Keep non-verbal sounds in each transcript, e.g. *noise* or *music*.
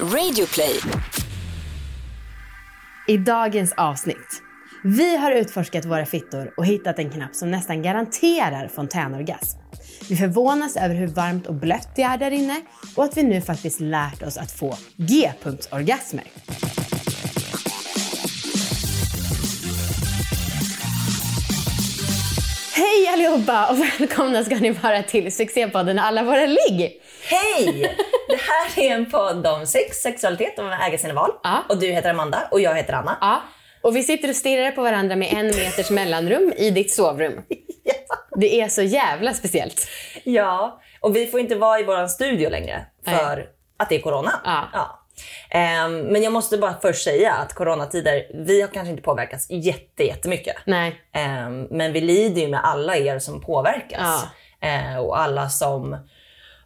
Radioplay. I dagens avsnitt. Vi har utforskat våra fittor och hittat en knapp som nästan garanterar fontänorgasm. Vi förvånas över hur varmt och blött det är där inne och att vi nu faktiskt lärt oss att få G-punktsorgasmer. Hej allihopa och välkomna ska ni vara till succépodden Alla våra ligg. Hej! Det här är en podd om sex, sexualitet och äga sina val. Ja. Och du heter Amanda och jag heter Anna. Ja, och vi sitter och stirrar på varandra med en meters mellanrum i ditt sovrum. *laughs* Det är så jävla speciellt. Ja, och vi får inte vara i vår studio längre för att det är corona. Ja. Ehm, men jag måste bara först säga att coronatider, vi har kanske inte påverkats jätte, jättemycket. Nej. Ehm, men vi lider ju med alla er som påverkas. Ehm, och alla som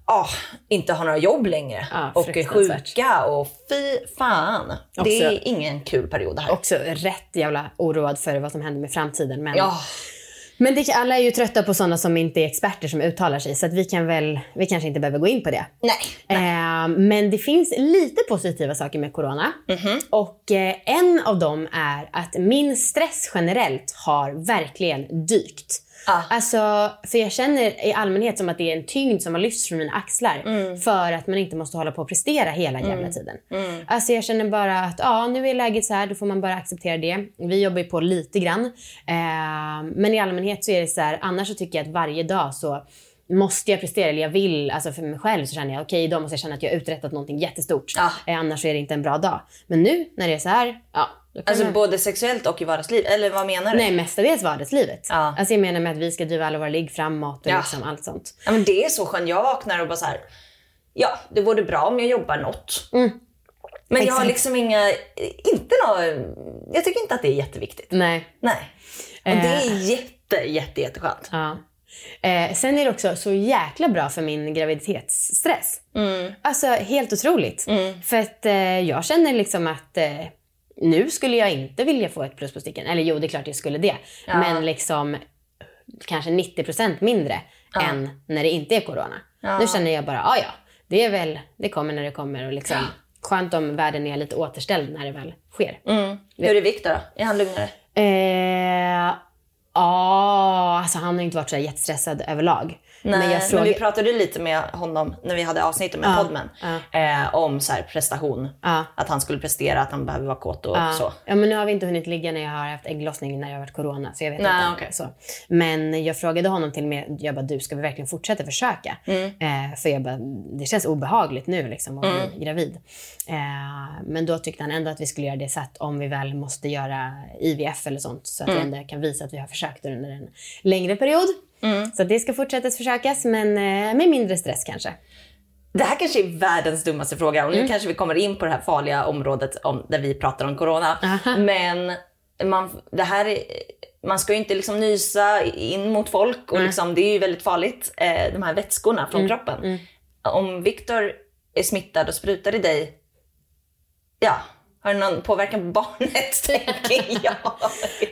ah, inte har några jobb längre Ja, och är sjuka. Och fy fan. Det Också- är ingen kul period det här. Också rätt jävla oroad för vad som händer med framtiden. Men, Ja, men det, alla är ju trötta på sådana som inte är experter som uttalar sig. Så att vi kan väl, vi kanske inte behöver gå in på det. nej. Eh, men det finns lite positiva saker med corona. Och eh, en av dem är att min stress generellt har verkligen dykt. Ah. Alltså, för jag känner i allmänhet som att det är en tyngd som har lyfts från mina axlar. För att man inte måste hålla på och prestera hela jävla tiden. Alltså jag känner bara att ja, nu är läget så här, då får man bara acceptera det. Vi jobbar ju på lite grann. Eh, men i allmänhet så är det så här, annars så tycker jag att varje dag så måste jag prestera, eller jag vill, alltså för mig själv så känner jag okej idag måste jag känna att jag har uträttat någonting jättestort. Ja. Eh, annars är det inte en bra dag. Men nu när det är så här, ja. Alltså man... både sexuellt och i vardagslivet? Eller vad menar du? Nej, mestadels vardagslivet. Ja. Alltså jag menar med att vi ska driva alla våra ligg framåt och Ja. liksom allt sånt. Ja, men det är så skönt. Jag vaknar och bara så här. Ja, det vore bra om jag jobbar något. Mm. Men jag har Exakt. liksom inga, inte något, jag tycker inte att det är jätteviktigt. Nej. Nej. Och det är jätte, jätte, jätteskönt. Ja. Eh, sen är det också så jäkla bra för min graviditetsstress. Mm. Alltså helt otroligt. För att eh, jag känner liksom att eh, nu skulle jag inte vilja få ett plus på sticken. Eller jo, det är klart jag skulle det. Men liksom kanske 90% mindre än när det inte är corona. Nu känner jag bara, ah, ja, det är väl, det kommer när det kommer och liksom skönt om världen är lite återställd när det väl sker. Mm. Hur är Viktor då? Är han lugnare? Eh, Ja, alltså han har inte varit så jättestressad överlag. Nej, men jag frågar... vi pratade lite med honom när vi hade avsnittet med Ja, Podmen. ja. Eh, om så här prestation. Ja. Att han skulle prestera, att han behöver vara kåt och Ja. så. Ja, men nu har vi inte hunnit ligga när jag har haft ägglossning när jag har varit corona. Så jag vet Nej, inte. okej. Så. Men jag frågade honom till och med, jag bara, du ska vi verkligen fortsätta försöka? Mm. Eh, för jag bara, det känns obehagligt nu liksom att Mm. bli gravid. Eh, men då tyckte han ändå att vi skulle göra det så att om vi väl måste göra IVF eller sånt så att Mm. vi ändå kan visa att vi har försökt under en längre period. Mm. Så det ska fortsätta försökas men eh, med mindre stress kanske. Det här kanske är världens dummaste fråga och nu Mm. kanske vi kommer in på det här farliga området om, där vi pratar om corona. Aha. Men man, det här är, man ska ju inte liksom nysa in mot folk och liksom, det är ju väldigt farligt. Eh, de här vätskorna från Mm. kroppen. Om Viktor är smittad och sprutar i dig, ja, har det någon påverkan på barnet? *laughs* tänker jag.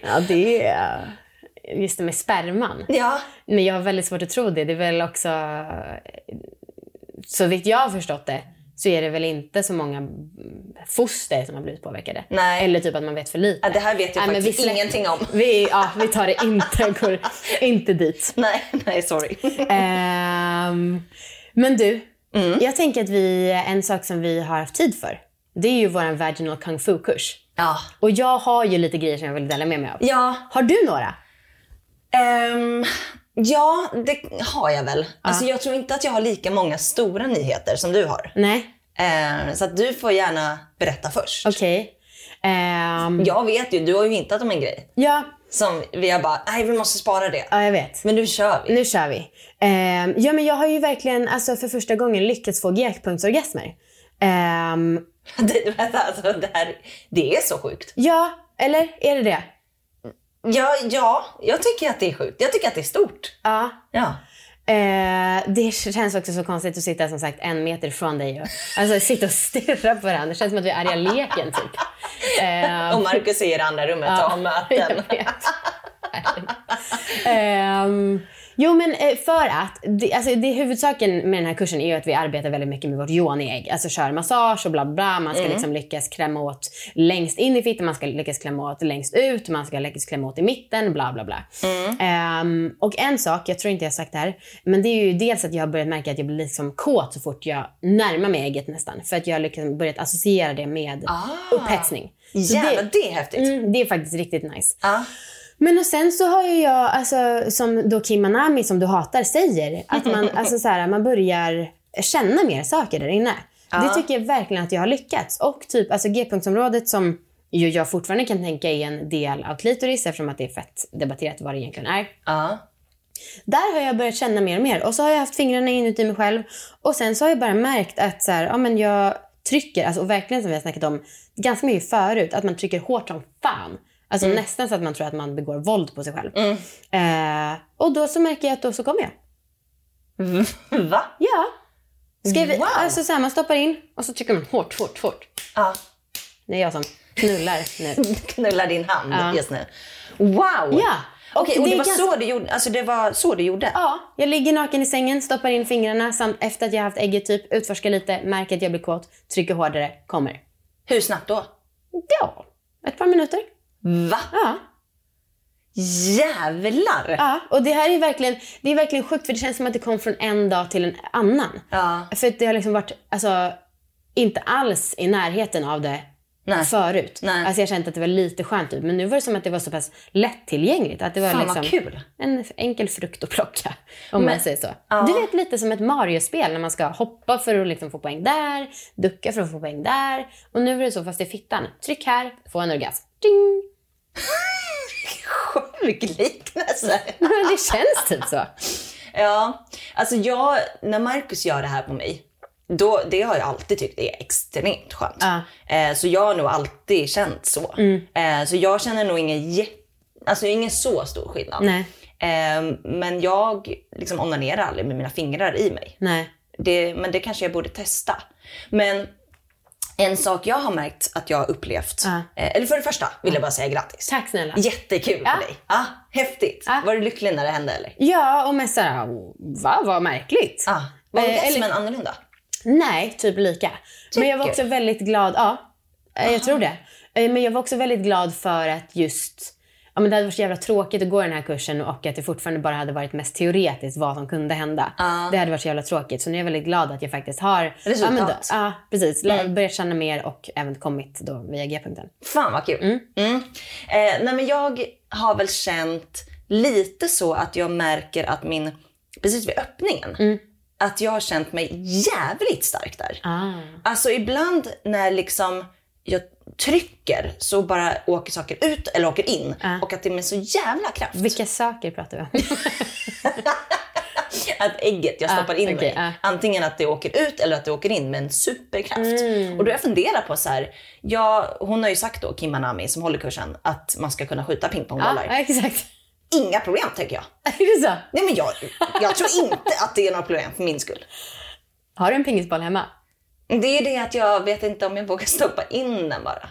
Ja, det är just det med sperman. Ja, Men jag har väldigt svårt att tro det. Det är väl också... Så vitt jag har förstått det så är det väl inte så många foster som har blivit påverkade. Nej. Eller typ att man vet för lite. Ja, det här vet jag Nej, faktiskt vi ingenting om. Vi, ja, vi tar det inte, går *laughs* inte dit. nej, nej sorry. Ehm, men du, Mm. jag tänker att vi, en sak som vi har haft tid för, det är ju vår vaginal kung fu-kurs. Ja. Och jag har ju lite grejer som jag vill dela med mig av. Ja, Har du några? Ehm, ja, det har jag väl. Alltså, jag tror inte att jag har lika många stora nyheter som du har. Nej? Ehm, så du får gärna berätta först. Okej. Ehm, Jag vet ju, du har ju hintat om en grej. ja, Som vi har bara, nej vi måste spara det. ja, jag vet. Men nu kör vi. Nu kör vi. Ja, men jag har ju verkligen alltså, för första gången lyckats få G-punktsorgasmer. Ehm, *laughs* Det, alltså, det, här, det är så sjukt. ja, eller är det det? Ja, ja, jag tycker att det är sjukt. Jag tycker att det är stort. Ja. Ja. Eh, det känns också så konstigt att sitta som sagt en meter från dig och alltså, sitta och stirra på varandra. Det känns som att vi är arga *laughs* leken typ. Eh, Och Marcus är i det andra rummet och har möten. *laughs* Ehm, Jo, men eh, för att det, alltså, det huvudsaken med den här kursen är ju att vi arbetar väldigt mycket med vårt yoni-ägg. Alltså kör massage och bla bla. Man ska Mm. liksom lyckas klämma åt längst in i fittan, man ska lyckas klämma åt längst ut, man ska lyckas klämma åt i mitten, bla bla bla. Mm. Ehm, och en sak, jag tror inte jag har sagt det här, men det är ju dels att jag har börjat märka att jag blir liksom kåt så fort jag närmar mig ägget nästan. För att jag har liksom börjat associera det med Ah. upphetsning. Så Jävlar, det, det är häftigt. mm, det är faktiskt riktigt nice. Ja. Men och sen så har ju jag, alltså, som då Kim Manami som du hatar säger, att man, *laughs* alltså, så här, man börjar känna mer saker där inne. Det tycker jag verkligen att jag har lyckats. Och typ alltså G-punktsområdet som ju jag fortfarande kan tänka är en del av klitoris eftersom att det är fett debatterat vad det egentligen är. Ja. Där har jag börjat känna mer och mer. Och så har jag haft fingrarna inuti mig själv. Och sen så har jag bara märkt att så här, ja, men jag trycker, alltså, och verkligen som vi har snackat om ganska mycket förut, att man trycker hårt som fan. Alltså nästan så att man tror att man begår våld på sig själv. Eh, och då så märker jag att då så kommer jag. *laughs* Va? Ja. Ska vi, Wow. Alltså så här, man stoppar in och så trycker man hårt, hårt, hårt. Ja. Det är jag som knullar nu. *laughs* Knullar din hand Ja. just nu. Wow! Ja. Okej, och det, är var ganska- så du gjorde? Alltså det var så du gjorde? Ja, jag ligger naken i sängen, stoppar in fingrarna samt efter att jag haft ägget typ, utforskar lite, märker att jag blir kåt, trycker hårdare, kommer. Hur snabbt då? Ja, ett par minuter. Va? Ja. Jävlar! ja. Och det här är verkligen, det är verkligen sjukt för det känns som att det kom från en dag till en annan. Ja. För det har liksom varit, alltså, inte alls i närheten av det Nej. förut. Nej. Alltså jag kände att det var lite skönt ut. Men nu var det som att det var så pass lättillgängligt. Att det var Fan, liksom kul. en enkel frukt att plocka. Om Men- man säger så. Ja. Du vet lite som ett Mario-spel när man ska hoppa för att liksom få poäng där, ducka för att få poäng där. Och nu är det så fast i fittan. Tryck här, få en orgasm. Ding! Sjuk liknelse. Det känns typ så. Ja, alltså jag, när Marcus gör det här på mig, då, det har jag alltid tyckt är extremt skönt. Ja. Eh, så jag har nog alltid känt så. Eh, så jag känner nog ingen, alltså ingen så stor skillnad. Nej. Eh, men jag liksom onanerar aldrig med mina fingrar i mig. Nej. Det, men det kanske jag borde testa. Men en sak jag har märkt att jag har upplevt, eh, eller för det första vill jag bara säga grattis. Tack snälla. Jättekul Ja. för dig. Ja, häftigt. Ja. Var du lycklig när det hände eller? Ja, och mest såhär, va, vad märkligt. Ja. Var Eh, orgasmen eller- annorlunda? Nej, typ lika. Men jag var Tycker också väldigt glad. Ja, eh, jag tror det. Eh, Men jag var också väldigt glad för att just... Ja, men det hade varit så jävla tråkigt att gå den här kursen och att det fortfarande bara hade varit mest teoretiskt vad som kunde hända. Ja. Det hade varit så jävla tråkigt. Så nu är jag väldigt glad att jag faktiskt har Resultat. Ja, då, ja precis. Mm. Börjat känna mer och även kommit då via G-punkten. Fan vad kul. Mm. Eh, nej men jag har väl känt lite så att jag märker att min, precis vid öppningen, Mm. att jag har känt mig jävligt stark där. Ah. Alltså ibland när liksom jag trycker så bara åker saker ut eller åker in. Ja. Och att det är med så jävla kraft. Vilka saker pratar vi om? *laughs* Att ägget jag Ah, stoppar in okej, mig, ah. antingen att det åker ut eller att det åker in med en superkraft. Mm. Och då har jag funderat på så här, ja, hon har ju sagt då, Kim Manami som håller kursen, att man ska kunna skjuta ja, pingpongbollar. exakt. Inga problem tänker jag. *laughs* Är det så? Nej men jag, jag tror inte att det är några problem för min skull. Har du en pingisboll hemma? Det är det att jag vet inte om jag vågar stoppa in den bara.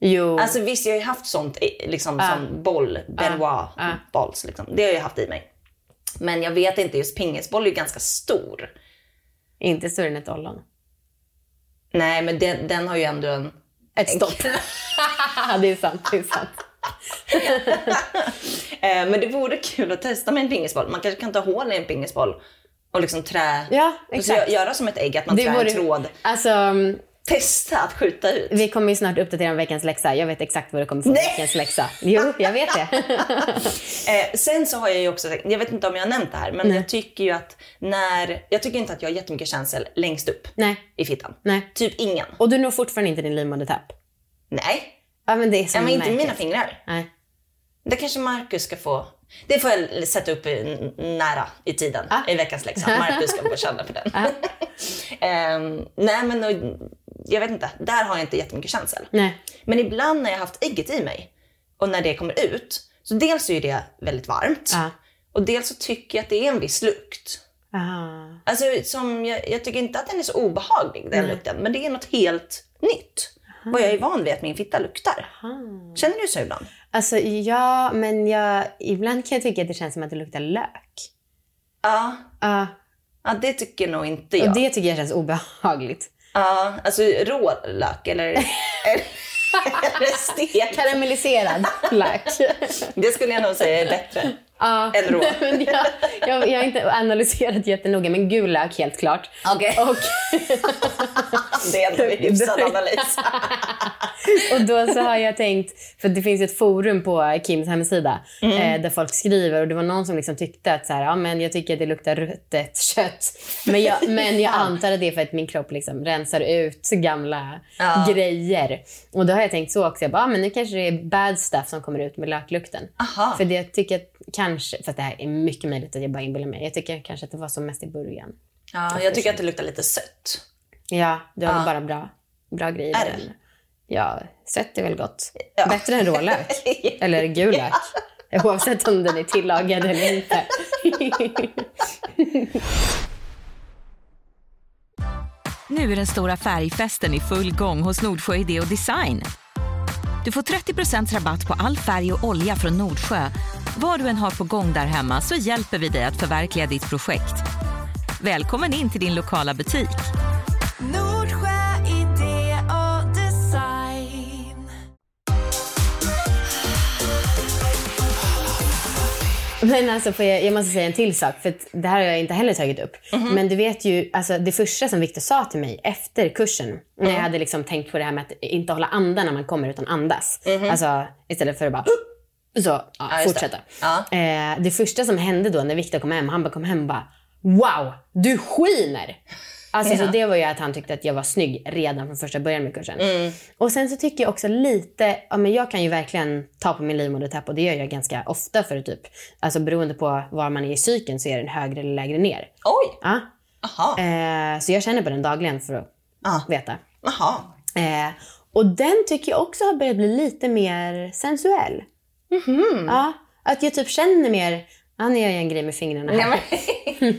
Jo. Alltså visst, jag har ju haft sånt liksom, Ah. som boll, Benoit Ah. balls. Liksom. Det har jag haft i mig. Men jag vet inte, just pingisboll är ju ganska stor. Inte större än ett ollon. Nej, men den, den har ju ändå en... Ett stopp. *laughs* det är sant. Det är sant. *laughs* Eh, men det vore kul att testa med en pingisboll. Man kanske kan ta hål i en pingisboll och liksom trä... Ja, exakt. gö- göra som ett ägg, att man trär en tråd. Alltså, Testa att skjuta ut. vi kommer ju snart uppdatera om veckans läxa. Jag vet exakt vad det kommer få Nej! veckans läxa. Jo, jag vet det. *laughs* Eh, sen så har jag ju också, jag vet inte om jag har nämnt det här, men jag tycker ju att när, jag tycker inte att jag har jättemycket känsel längst upp Nej, i fittan. nej. Typ ingen. Och du når fortfarande inte din livmodertapp? Nej, Ja, men det är så ja, men inte märkligt. mina fingrar. Nej. Det kanske Marcus ska få. Det får jag sätta upp nära i tiden Ah. i veckans läxa. Marcus ska få känna på den. *laughs* Ehm, nej men jag vet inte, där har jag inte jättemycket känsel. Nej. Men ibland när jag har haft ägget i mig och när det kommer ut, så dels är det väldigt varmt Ja. och dels så tycker jag att det är en viss lukt. Aha. Alltså som, jag, jag tycker inte att den är så obehaglig den lukten, men det är något helt nytt. Och jag är van vid att min fitta luktar. Känner du så ibland? Alltså ja, men jag, ibland kan jag tycka att det känns som att det luktar lök. Ja, Ja, ja det tycker nog inte jag. och det tycker jag känns obehagligt. Ja, alltså rå lök eller, *laughs* eller, eller stek. Karamelliserad lök. Det skulle jag nog säga är bättre. Ja, Än rå. *laughs* men jag, jag, jag har inte analyserat jättenoga, men gul lök helt klart. Okej. Och, *laughs* Det är ändå en hyfsad analys. *laughs* och då så har jag tänkt, för det finns ett forum på Kims hemsida eh, där folk skriver och det var någon som liksom tyckte att så här, ja, men jag tycker att det luktar ruttet kött. Men jag, men jag antar att det är för att min kropp liksom rensar ut gamla Ja. grejer. Och då har jag tänkt så också, jag bara, ja, men nu kanske det är bad stuff som kommer ut med löklukten. Aha. För det jag tycker att kanske, för det här är mycket möjligt att jag bara inbillar mig. Jag tycker kanske att det var som mest i början. Ja, jag tycker att det luktar lite sött. Ja, du har Ja. bara bra, bra grejer. Är det? Ja, sött är väl gott. Ja. Bättre än rålök. *laughs* Eller gul lök. Oavsett om den är tillagad eller inte. *laughs* Nu är den stora färgfesten i full gång hos Nordsjö Idé och Design. Du får 30 rabatt på all färg och olja från Nordsjö. Vad du än har på gång där hemma så hjälper vi dig att förverkliga ditt projekt. Välkommen in till din lokala butik. Nordsjö idé och design. Men alltså, får jag, jag måste säga en till sak, för det här har jag inte heller tagit upp. Men du vet ju, alltså, det första som Victor sa till mig efter kursen, när jag hade liksom tänkt på det här med att inte hålla andan när man kommer, utan andas. Alltså istället för att bara så, ja, Ja, det. fortsätta. Ja. Eh, det första som hände då när Victor kom hem, han bara kom hem och bara Wow, du skiner! Alltså, Ja. så det var ju att han tyckte att jag var snygg redan från första början med kursen. Mm. Och sen så tycker jag också lite, ja men jag kan ju verkligen ta på min livmodertapp och det gör jag ganska ofta för typ, alltså beroende på var man är i cykeln så är den högre eller lägre ner. Oj! Ja. Aha. Eh, så jag känner på den dagligen för att Ah. veta. Aha. Eh, och den tycker jag också har börjat bli lite mer sensuell. Ja, att jag typ känner mer, ja nu gör jag en grej med fingrarna här. Men, *laughs*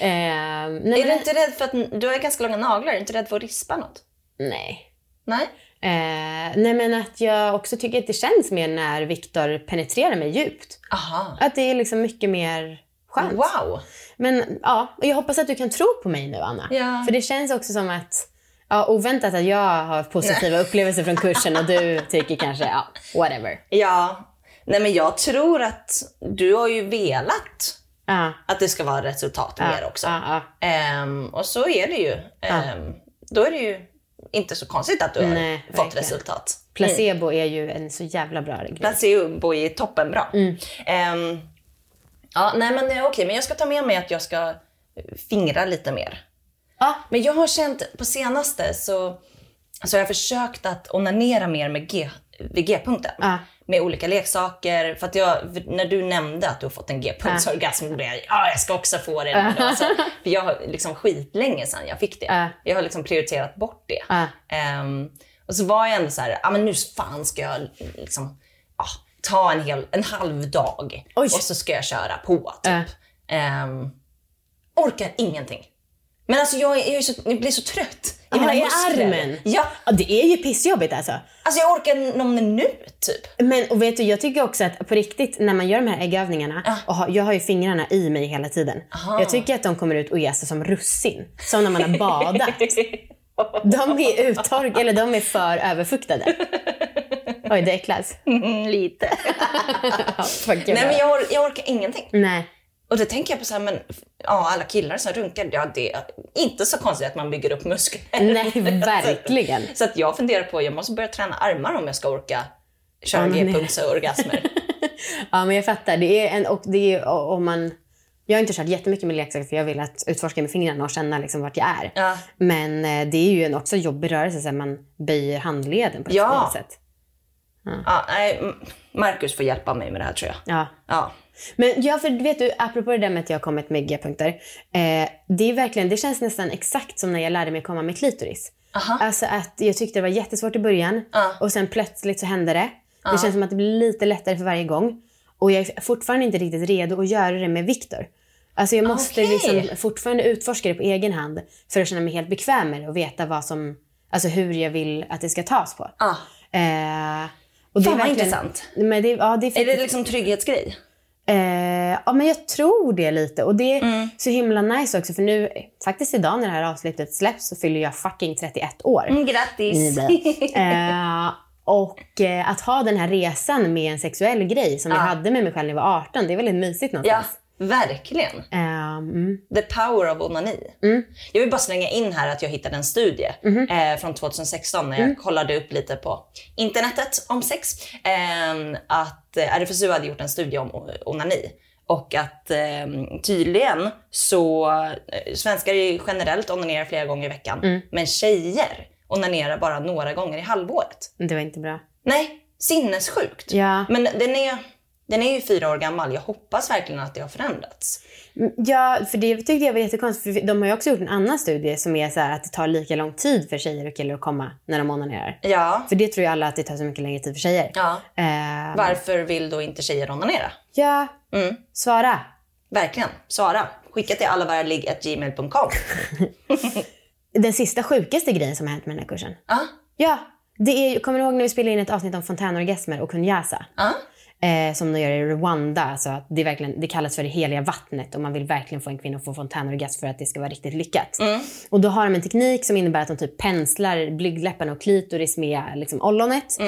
Eh, nej, är du inte rädd för att du har ganska långa naglar? Är du inte rädd för att rispa något? nej. Nej? Eh, nej men att jag också tycker att det känns mer när Viktor penetrerar mig djupt. Aha. Att det är liksom mycket mer skönt. Wow! Men ja, och jag hoppas att du kan tro på mig nu Anna. Ja. För det känns också som att, ja oväntat att jag har positiva upplevelser från kursen och du tycker kanske, ja, whatever. Ja. Nej men jag tror att du har ju velat Ja, att det ska vara resultat ja, mer också. Ja. Ehm, och så är det ju. Ehm, Då är det ju inte så konstigt att du har Nej, fått verkligen. resultat. Placebo är ju en så jävla bra grej. Placebo är toppen bra. Mm. Ehm, ja, nej men eh, okej, men jag ska ta med mig att jag ska fingra lite mer. Ja, Men jag har känt på senaste så, så har jag försökt att onanera mer med G, vid G-punkten. Ja. Med olika leksaker. För att jag, när du nämnde att du har fått en G-punktsorgasm, då blev jag ja, jag ska också få det. nu då." Så, för jag har liksom skitlänge sedan jag fick det. Ja. Jag har liksom prioriterat bort det. Ehm, och så var jag ändå så här, ja men nu fan ska jag liksom, ja, ta en, hel, en halv dag Oj. och så ska jag köra på. Typ. Ehm, orkar ingenting. Men alltså jag, jag, så, jag blir så trött Aha, mina i armen? Ja, Ja, det är ju pissjobbigt alltså. alltså jag orkar någon minut typ. Men och vet du, jag tycker också att på riktigt när man gör de här äggövningarna, och har, jag har ju fingrarna i mig hela tiden. Jag tycker att de kommer ut och jäser som russin. Som när man har badat. *laughs* De är uttorkade, eller de är för överfuktade. Oj, det äcklas. Mm, lite. *laughs* Ja, Nej men jag, or, jag orkar ingenting. Nej. Och då tänker jag på så här, men ja, alla killar som runkar, ja det är inte så konstigt att man bygger upp muskler. Nej, verkligen. *laughs* Så att jag funderar på, jag måste börja träna armar om jag ska orka köra Ja, g-punktsorgasmer. *laughs* Ja, men jag fattar. Det är en, och det är, och man, jag har inte kört jättemycket med leksaker för jag vill att utforska med fingrarna och känna liksom vart jag är. Ja. Men eh, det är ju en också jobbig rörelse, så man böjer handleden på ett Ja. sätt. Ja, nej, M- Marcus får hjälpa mig med det här tror jag. Ja. Ja. Men ja, för vet du, apropå det där med att jag har kommit med G-punkter. Eh, det är verkligen, det känns nästan exakt som när jag lärde mig komma med klitoris. Aha. Alltså att jag tyckte det var jättesvårt i början Ja. och sen plötsligt så hände det. Det känns som att det blir lite lättare för varje gång. Och jag är fortfarande inte riktigt redo att göra det med Viktor. Alltså jag måste Okej. liksom fortfarande utforska det på egen hand för att känna mig helt bekväm med det och veta vad som, alltså hur jag vill att det ska tas på. Ah. Eh, Och Fan, vad intressant. Men det, ja, det är Är det liksom trygghetsgrej? Eh, ja, men jag tror det lite. Och det är Mm. så himla nice också. För nu, faktiskt idag när det här avsnittet släpps så fyller jag fucking 31 år. Mm, grattis! *laughs* eh, och eh, att ha den här resan med en sexuell grej som jag hade med mig själv när jag var 18, det är väldigt mysigt ja, någonstans. Verkligen. Mm. The power of onani. Jag vill bara slänga in här att jag hittade en studie eh, från 2016 när jag kollade upp lite på internetet om sex. Eh, att RFSU hade gjort en studie om onani. Och att eh, tydligen så, eh, svenskar är generellt onanerar flera gånger i veckan. Men tjejer onanerar bara några gånger i halvåret. Det var inte bra. Nej, sinnessjukt. Ja. Men den är, den är ju fyra år gammal. Jag hoppas verkligen att det har förändrats. Mm, Ja, för det tyckte jag var jättekonstigt. För de har ju också gjort en annan studie som är så här att det tar lika lång tid för tjejer och killar att komma när de onanerar. Ja. För det tror ju alla att det tar så mycket längre tid för tjejer. ja. Eh, Varför vill då inte tjejer onanera? ja, Mm. svara. Verkligen. Svara. Skicka till allavaraligg.gmail.com. *laughs* Den sista sjukaste grejen som har hänt med den här kursen. Ja. Ja, det är, kommer du ihåg när vi spelade in ett avsnitt om fontänorgasmer och kunyasa? Ja. Eh, som de gör i Rwanda. Alltså att det, verkligen, det kallas för det heliga vattnet och man vill verkligen få en kvinna att få fontänorgasm för att det ska vara riktigt lyckat. Och då har de en teknik som innebär att de typ penslar blygdläpparna och klitoris med liksom, ollonet.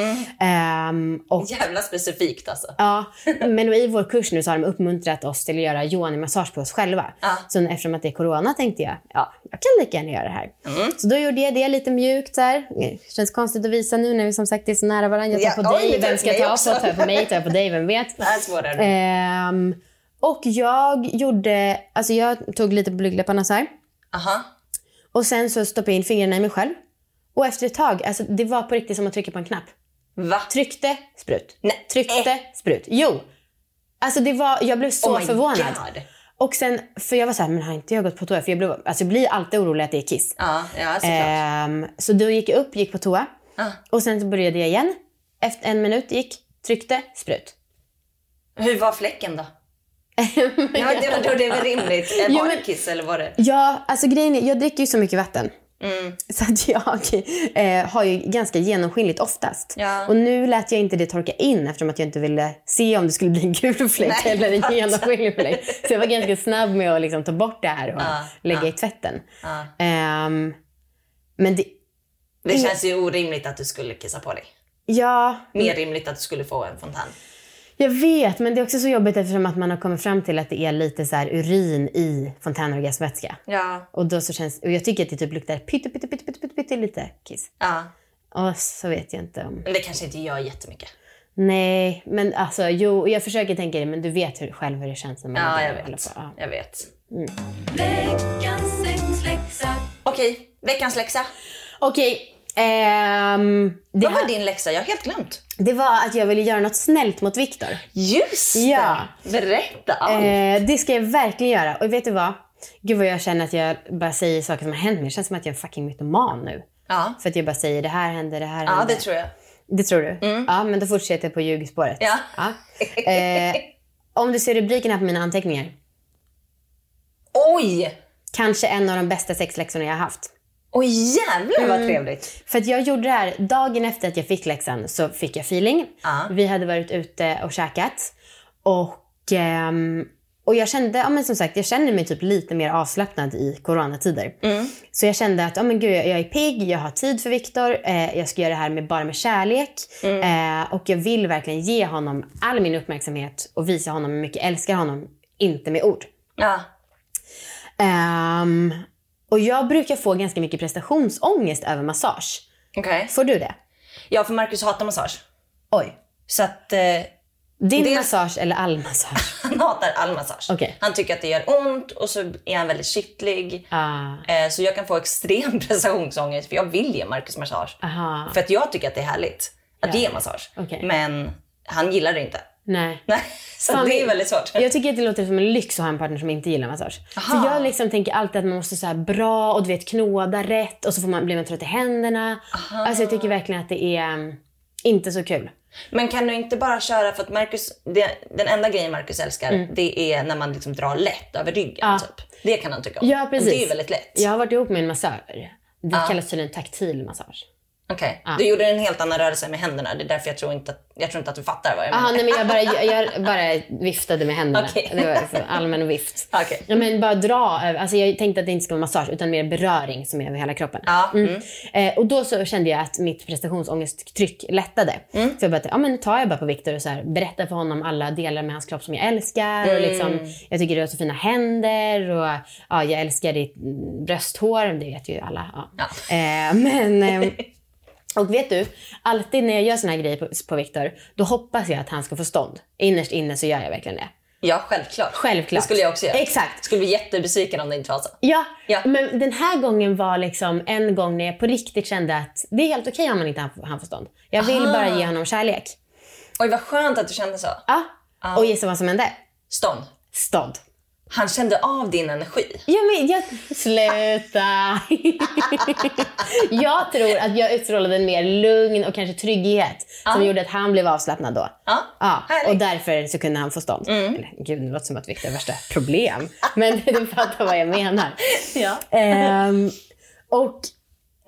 Ehm, och Jävla specifikt alltså. Ja, men i vår kurs nu så har de uppmuntrat oss till att göra yoni-massage på oss själva. Ja. Så eftersom att det är corona tänkte jag, ja, jag kan lika gärna göra det här. Så då gjorde jag det lite mjukt här. Det Känns konstigt att visa nu när vi som sagt är så nära varandra. Jag tar Ja, på oj, dig, vem ska ta på? Tar jag på mig, tar jag på dig, vem vet? *laughs* Det här är svårare. Ehm, och jag gjorde, alltså jag tog lite på blygdläpparna så här. Aha. Och sen så stoppade jag in fingrarna i mig själv. Och efter ett tag, alltså det var på riktigt som att trycka på en knapp. Va? Tryckte, sprut. Nej. Tryckte, sprut. Jo! Alltså det var, jag blev så Oh förvånad. God. Och sen, för jag var så här, men har inte jag gått på toa? För jag, blev, alltså jag blir alltid orolig att det är kiss. Ja, ja såklart. Ehm, så då gick jag upp, gick på toa. Ah. Och sen så började jag igen. Efter en minut gick, tryckte, sprut. Hur var fläcken då? *laughs* ja, det, var, det väl rimligt. Var det kiss eller var det? Ja, alltså grejen är, jag dricker ju så mycket vatten. Mm. Så att jag *laughs* eh, har ju ganska genomskinligt oftast. Ja. Och nu lät jag inte det torka in eftersom att jag inte ville se om det skulle bli en gul fläck Nej, eller en genomskinlig fläck. Så jag var ganska snabb med att liksom ta bort det här och Ja, lägga ja. i tvätten. Ehm, men det, Det känns ju orimligt att du skulle kissa på dig. ja, Mer rimligt att du skulle få en fontän. Jag vet men det är också så jobbigt eftersom att man har kommit fram till att det är lite så här urin i fontänorgasmvätska. Ja. Och då så känns, och jag tycker att det typ luktar pytte, pytte, pytte, pytte, pytte, pytte lite kiss. ja. Och så vet jag inte om... Men det kanske inte gör jättemycket. Nej, men alltså jo, jag försöker tänka det, men du vet hur, själv hur det känns när man Ja, jag vet. Ja. Jag vet. Veckans sexläxa. Okej, veckans läxa. Okej, ehm, det, Vad var din läxa? Jag har helt glömt. det var att jag ville göra något snällt mot Viktor. Just det! Ja. Berätta allt. Eh, det ska jag verkligen göra. Och vet du vad? Gud vad jag känner att jag bara säger saker som har hänt mig. Det känns som att jag är en fucking mytoman nu. ja. För att jag bara säger det här hände, det här ja, hände. det tror jag. Det tror du? Ja, men då fortsätter jag på ljugspåret. Ja. Eh, om du ser rubriken här på mina anteckningar. Oj! Kanske en av de bästa sexläxorna jag har haft. Oj jävlar Mm. vad trevligt. För att jag gjorde det här, dagen efter att jag fick läxan så fick jag feeling. Ja. Vi hade varit ute och käkat. Och, ehm, och jag kände, ja men som sagt, jag känner mig typ lite mer avslappnad i coronatider. Så jag kände att, ja men gud, jag är pigg, jag har tid för Viktor, eh, jag ska göra det här med, bara med kärlek. Eh, och jag vill verkligen ge honom all min uppmärksamhet och visa honom hur mycket jag älskar honom, inte med ord. Ja. Ehm, och jag brukar få ganska mycket prestationsångest över massage. Okej. Får du det? Ja, för Marcus hatar massage. Oj. Så att eh, Din Dels- massage eller all massage? *laughs* han hatar all massage. Okej. Han tycker att det gör ont och så är han väldigt kittlig. Ah, Eh, så jag kan få extrem *laughs* prestationsångest för jag vill ge Marcus massage. aha. För att jag tycker att det är härligt att ge massage. Okej. Men han gillar det inte. Nej. Nej, *laughs* så Fan, det är väldigt svårt. Jag tycker att det låter som en lyx att ha en partner som inte gillar massage. Aha. För jag liksom tänker alltid att man måste så bra och du vet knåda rätt och så får man, blir man trött i händerna. Alltså jag tycker verkligen att det är um, inte så kul. Men kan du inte bara köra, för att Marcus, det, den enda grejen Marcus älskar det är när man liksom drar lätt över ryggen. Mm. Ja. Typ. Det kan han tycka om. Ja, precis. Och Det är väldigt lätt. Jag har varit ihop med en massör. Det kallas tydligen taktil massage. Okej. Du gjorde en helt annan rörelse med händerna. Det är därför jag tror inte att, jag tror inte att du fattar vad jag Aha, menar. nej, men jag, bara, jag, jag *laughs* bara viftade med händerna. Okej. Det var allmän vift. Okej. Ja, men bara dra över. Alltså jag tänkte att det inte skulle vara massage utan mer beröring som är över hela kroppen. Ja, mm. Eh, och då så kände jag att mitt prestationsångesttryck lättade. Mm. Så jag bara, ja men nu tar jag bara på Viktor och så här, berättar för honom alla delar med hans kropp som jag älskar. Och Mm. liksom, jag tycker du har så fina händer och ja, jag älskar ditt mm, brösthår. Det vet ju alla. Ja. Ja. Eh, men... ehm, *laughs* och vet du, alltid när jag gör såna här grejer på, på Viktor, då hoppas jag att han ska få stånd. Innerst inne så gör jag verkligen det. Ja, självklart. Självklart. Det skulle jag också göra. Exakt. Skulle bli jättebesviken om det inte var så. Ja, Ja. men den här gången var liksom en gång när jag på riktigt kände att det är helt okej om man inte har- han får stånd. Jag vill Aha. bara ge honom kärlek. Oj, vad skönt att du kände så. Ja. Och gissa vad som hände? Stånd. Stånd. Han kände av din energi. Ja, men jag... Sluta! *laughs* jag tror att jag utstrålade en mer lugn och kanske trygghet som gjorde att han blev avslappnad då. Ja, Ja. Mm. och därför så kunde han få stånd. Eller, gud, det låter som att Victor har värsta problem. Men *laughs* du fattar vad jag menar. Ja. Ehm, och,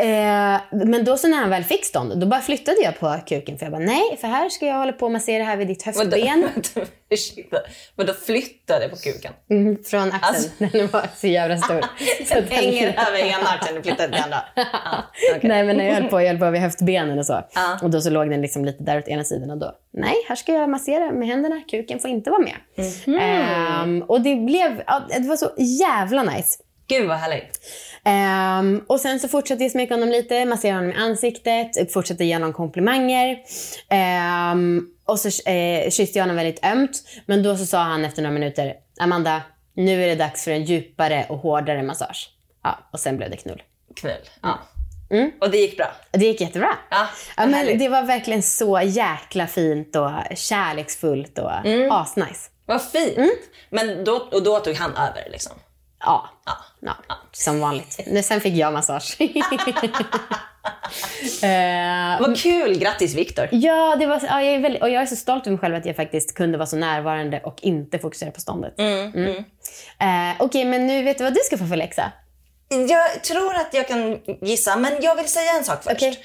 eh, men då så när han väl fick stånd, då bara flyttade jag på kuken. För jag bara, nej, för här ska jag hålla på och massera här vid ditt höftben. *laughs* ursäkta. Vadå flyttade på kuken? Mm, från axeln. Alltså- *laughs* Den var så jävla stor. *laughs* Så den- Hänger över ena axeln och flyttade till andra. Ja, okej. Nej men när jag höll på, jag höll på vid höftbenen och så. Ja. Och då så låg den liksom lite där åt ena sidan och då, nej här ska jag massera med händerna, kuken får inte vara med. Mhm. Ehm, och det blev, det var så jävla nice. Gud vad härligt. Ehm, och sen så fortsatte jag smeka honom lite, massera honom i ansiktet, fortsatte ge honom komplimanger. Ehm, och så eh, kysste jag honom väldigt ömt. Men då så sa han efter några minuter, Amanda, nu är det dags för en djupare och hårdare massage. Ja, och sen blev det knull. Knull. Ja. Och det gick bra? Det gick jättebra. Ja, Ja, men det var verkligen så jäkla fint och kärleksfullt och Mm. asnice. Vad fint. Men då, och då tog han över liksom? Ja. Ja. ja, som vanligt. Nu, Sen fick jag massage. *laughs* Eh, Vad kul! Grattis Viktor. ja, det var, ja, jag är väldigt, och jag är så stolt över mig själv att jag faktiskt kunde vara så närvarande och inte fokusera på ståndet. Mm. Eh, Okej, men nu vet du vad du ska få för läxa? Jag tror att jag kan gissa, men jag vill säga en sak först. Okej.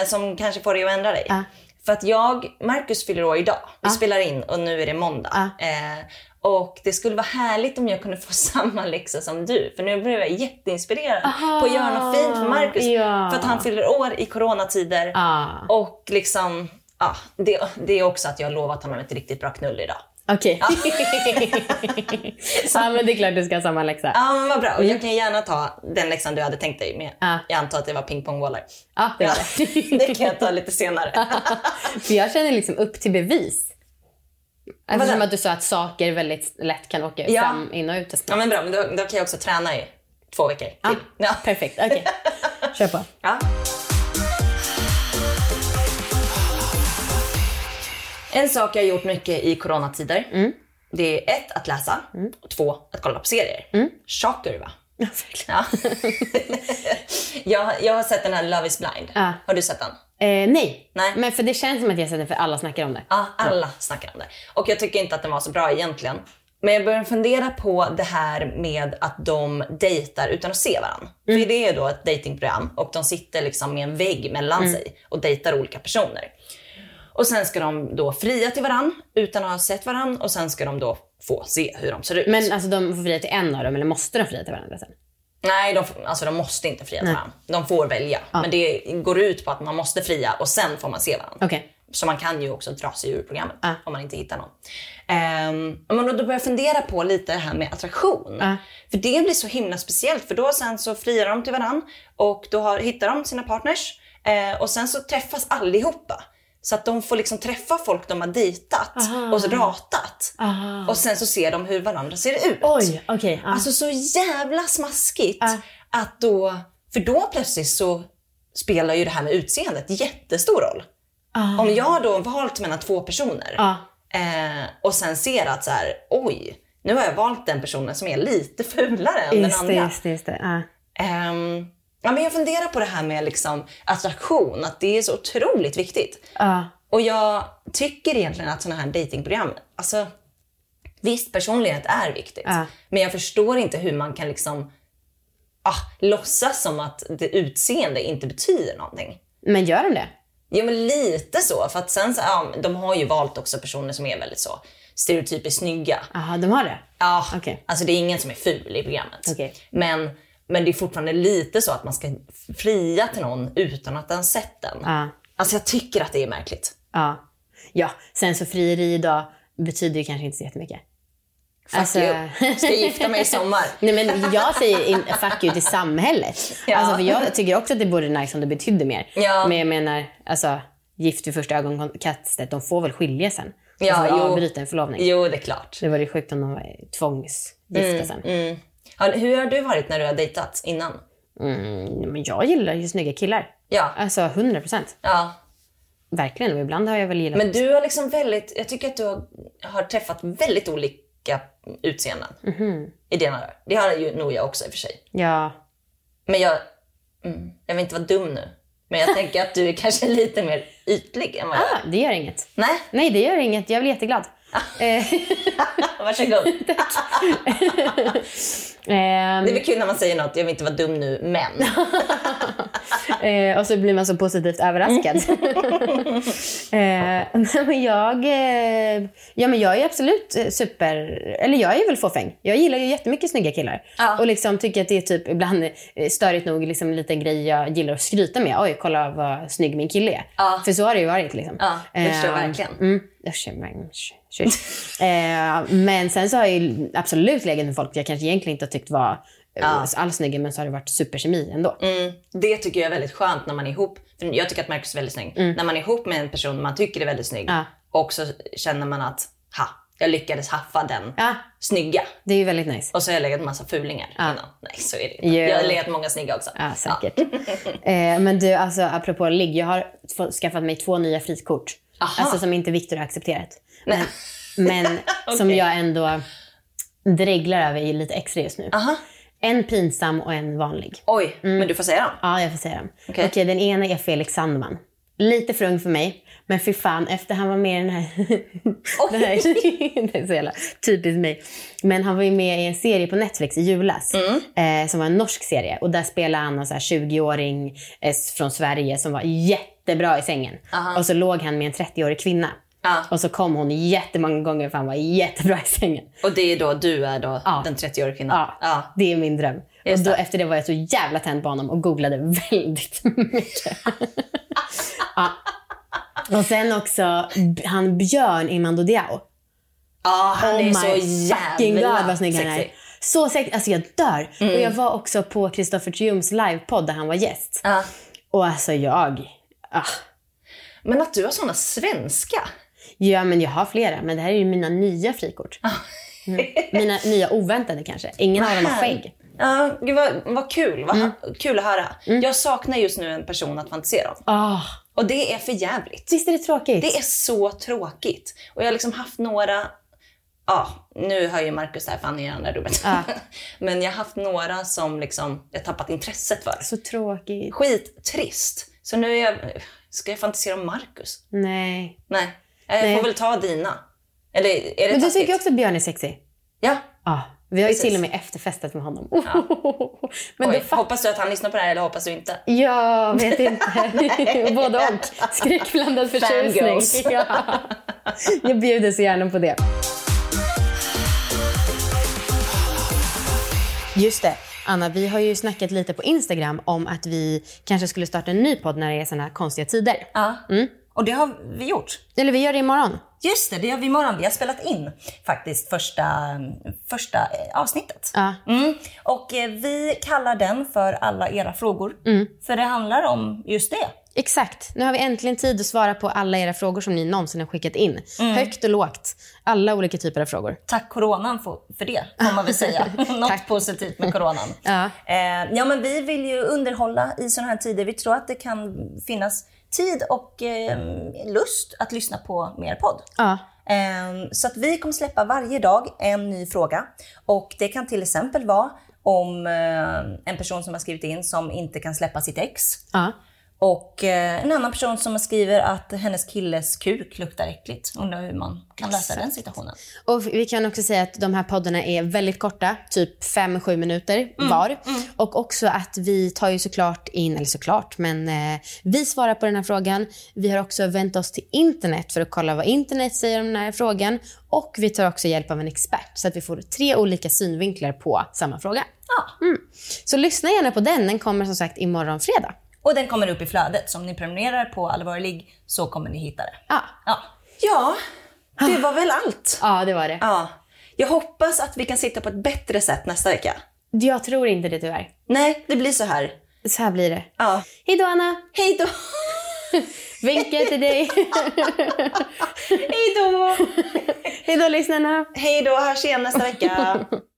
Eh, som kanske får dig att ändra dig. Ja. För att jag, Marcus fyller år idag. Vi spelar in och nu är det måndag. Eh, och det skulle vara härligt om jag kunde få *laughs* samma läxa som du. För nu blev jag jätteinspirerad på att göra något fint för Marcus. ja. För att han fyller år i coronatider. Ah. Och liksom, ja, det, det är också att jag har lovat honom ett riktigt bra knull idag. Okej. ja, *laughs* men det är klart du ska ha samma läxa. Ja men vad bra. Och jag kan gärna ta den läxan du hade tänkt dig med. Ja. Jag antar att det var pingpongbollar. Ja, det var det. *laughs* det kan jag ta lite senare. För jag känner liksom upp till bevis. Eftersom Vadå? att du sa att saker väldigt lätt kan åka Ja. fram, in och ut. Ja men bra, men då, då kan jag också träna i två veckor till. Ja, Ja. Perfekt, okej. *laughs* Kör på. Ja. En sak jag har gjort mycket i coronatider, Mm. det är ett, att läsa och två, att kolla på serier. Mm. Shocker va? Ja. Ja. *laughs* jag, jag har sett den här Love is blind. Ja. Har du sett den? Eh, nej. Nej. men för det känns som att jag sett det för alla snackar om det. Ja, alla snackar om det. Och jag tycker inte att den var så bra egentligen. Men jag börjar fundera på det här med att de dejtar utan att se varandra. För det är då ett datingprogram och de sitter liksom med en vägg mellan sig och dejtar olika personer. Och sen ska de då fria till varann utan att ha sett varann och sen ska de då få se hur de ser ut. Men alltså de får fria till en av dem eller måste de fria till varandra sen? Nej, de, alltså, de måste inte fria till varandra. De får välja. Men det går ut på att man måste fria och sen får man se varandra. Okej. Så man kan ju också dra sig ur programmet om man inte hittar någon. Um, men då börjar jag fundera på lite det här med attraktion. För det blir så himla speciellt för då sen så friar de till varann och då har, hittar de sina partners eh, och sen så träffas allihopa. Så att de får liksom träffa folk de har dejtat och så ratat. Och sen så ser de hur varandra ser ut. Oj, okej. ja. Alltså så jävla smaskigt att då, för då plötsligt så spelar ju det här med utseendet jättestor roll. Om jag då valt mellan två personer eh, och sen ser att så här, oj, nu har jag valt den personen som är lite fulare än den Just det, andra. just. Just det. Ja. Men jag funderar på det här med liksom attraktion, att det är så otroligt viktigt. Ja. Och jag tycker egentligen att sådana här datingprogram, alltså visst personlighet är viktigt. Ja. Men jag förstår inte hur man kan liksom ah, låtsas som att det utseende inte betyder någonting. Men gör de det? Jo men lite så. För att sen så, ja, de har ju valt också personer som är väldigt så stereotypiskt snygga. Jaha, de har det? Ja, Okej. alltså det är ingen som är ful i programmet. Okej. Men, men det är fortfarande lite så att man ska fria till någon utan att den sett den. Ja. Alltså jag tycker att det är märkligt. Ja. Ja, sen så frieri idag betyder ju kanske inte så jättemycket. Fuck Alltså- you. Ska jag gifta mig i sommar. *laughs* Nej men jag säger in, fuck you till samhället. Ja. Alltså, för jag tycker också att det vore nice om det betydde mer. Ja. Men jag menar, alltså gift vid första ögonkastet, de får väl skilja sen. Ja, alltså, avbryta en förlovning. Jo, det är klart. Det vore sjukt om de var tvångsgifta sen. Mm. Hur har du varit när du har dejtat innan? Mm, men jag gillar ju snygga killar. Ja. Alltså 100 procent. ja. Verkligen. Och ibland har jag väl gillat... Men du har liksom väldigt, jag tycker att du har, har träffat väldigt olika utseenden Mhm. i dina. Det har ju nog jag också i och för sig. Ja. Men jag, mm, jag vill inte vara dum nu. Men jag tänker att du är kanske *laughs* lite mer ytlig än vad jag är. Ah, det gör inget. Nej, Nej, det gör inget. Jag blir jätteglad. Eh, *laughs* varsågod. ehm, Det är väl kul när man säger något, jag vill inte vara dum nu, men. *laughs* Eh, och så blir man så positivt överraskad. *laughs* eh, men jag, eh, ja, men jag är absolut super... Eller jag är väl fåfäng. Jag gillar ju jättemycket snygga killar. Ja. Och liksom tycker att det är typ ibland störigt nog liksom en liten grej jag gillar att skryta med. Oj, kolla vad snygg min kille är. Ja. För så har det ju varit. Liksom. Ja, det förstår jag Eh, verkligen. Mm, shit. *laughs* eh, men sen så har jag ju absolut legat med folk jag kanske egentligen inte har tyckt var Ja. ja. alls snygga, men så har det varit superkemi ändå. Mm, det tycker jag är väldigt skönt när man är ihop. För jag tycker att Marcus är väldigt snygg. När man är ihop med en person man tycker är väldigt snygg Ja. och så känner man att, ha, jag lyckades haffa den Ja, snygga. det är ju väldigt nice. Och så har jag legat med massa fulingar Ja. innan. Nej, så är det inte. Jo. Jag har legat många snygga också. Ja, säkert. eh, men du, alltså apropå ligg. Jag har skaffat mig två nya frikort. Aha. Alltså som inte Viktor har accepterat. Men, men *laughs* som Okej. jag ändå dreglar över i lite extra just nu. Aha. En pinsam och en vanlig. Oj, men du får säga dem. Ja, jag får säga dem. Okej. Okej, den ena är Felix Sandman. Lite för ung för mig. Men fy fan, efter han var med i den här... *laughs* det, här *laughs* det är så jävla typiskt mig. Men han var ju med i en serie på Netflix i julas. Eh, som var en norsk serie. Och där spelade han en så här 20-åring eh, från Sverige som var jättebra i sängen. Och så låg han med en 30-årig kvinna. Ja. Och så kom hon jättemånga gånger för han var jättebra i sängen. Och det är då du är då Ja. den 30-åriga kvinnan? Ja, ja. det är min dröm. Och då, det. efter det var jag så jävla tänd på honom och googlade väldigt *laughs* mycket. Och sen också han Björn i Mando Diao. Ja, han är oh så my fucking god jävla vad snygg han är. Så sexig. Alltså jag dör. Och jag var också på Kristoffer Triumfs livepodd där han var gäst. Och alltså jag... Ah. Men att du har såna svenska. Ja men jag har flera. Men det här är ju mina nya frikort. Mm. Mina nya oväntade kanske. Ingen av dem har skägg. Ja, gud vad, vad kul. Vad, Mm. Kul att höra. Jag saknar just nu en person att fantisera om. Ah. Och det är för jävligt. Visst är det tråkigt? Det är så tråkigt. Och jag har liksom haft några... Ja, nu hör ju Markus det här för han är i andra rummet. Ja. Men jag har haft några som liksom jag tappat intresset för. Så tråkigt. Skittrist. Så nu är jag... Ska jag fantisera om Markus? Nej. Nej. Jag Nej. får väl ta dina. Eller är det Men du taskigt? tycker också att Björn är sexig? Ja. Ja. Vi har ju Precis. till och med efterfestat med honom. *laughs* Men Oj, fa- hoppas du att han lyssnar på det här eller hoppas du inte? Jag vet inte. *laughs* *laughs* Både och. Skräckblandad förtjusning. Ja. Jag bjuder så gärna på det. Just det. Anna, vi har ju snackat lite på Instagram om att vi kanske skulle starta en ny podd när det är såna här konstiga tider. Ja. Och det har vi gjort. Eller vi gör det imorgon. Just det, det gör vi imorgon. Vi har spelat in faktiskt första, första eh, avsnittet. Ja. Mm. Och eh, vi kallar den för alla era frågor. För det handlar om just det. Exakt. Nu har vi äntligen tid att svara på alla era frågor som ni någonsin har skickat in. Högt och lågt. Alla olika typer av frågor. Tack coronan för, för det, får man väl säga. *laughs* Något positivt med coronan. *laughs* Ja. Eh, ja, men vi vill ju underhålla i sådana här tider. Vi tror att det kan finnas tid och eh, lust att lyssna på mer podd. Ja. Eh, Så att vi kommer släppa varje dag en ny fråga. Och det kan till exempel vara om eh, en person som har skrivit in som inte kan släppa sitt ex. Ja. Och eh, en annan person som skriver att hennes killes kuk luktar äckligt. Undrar hur man kan lösa den situationen. Och vi kan också säga att de här poddarna är väldigt korta, typ 5-7 minuter var. Och också att vi tar ju såklart in, eller såklart, men eh, vi svarar på den här frågan. Vi har också vänt oss till internet för att kolla vad internet säger om den här frågan. Och vi tar också hjälp av en expert så att vi får tre olika synvinklar på samma fråga. Ja. Så lyssna gärna på den. Den kommer som sagt imorgon fredag. Och den kommer upp i flödet. Så om ni prenumererar på Allvarlig så kommer ni hitta det. Ja, Ja, ja det var väl allt. ja det var det. Ja. Jag hoppas att vi kan sitta på ett bättre sätt nästa vecka. Jag tror inte det tyvärr. Nej, det blir så här. Så här blir det. Ja. Hej då Anna! Hej då! *laughs* Vinkel till dig. *laughs* Hej då! Hej då lyssnarna! Hej då, hörs igen nästa vecka. *laughs*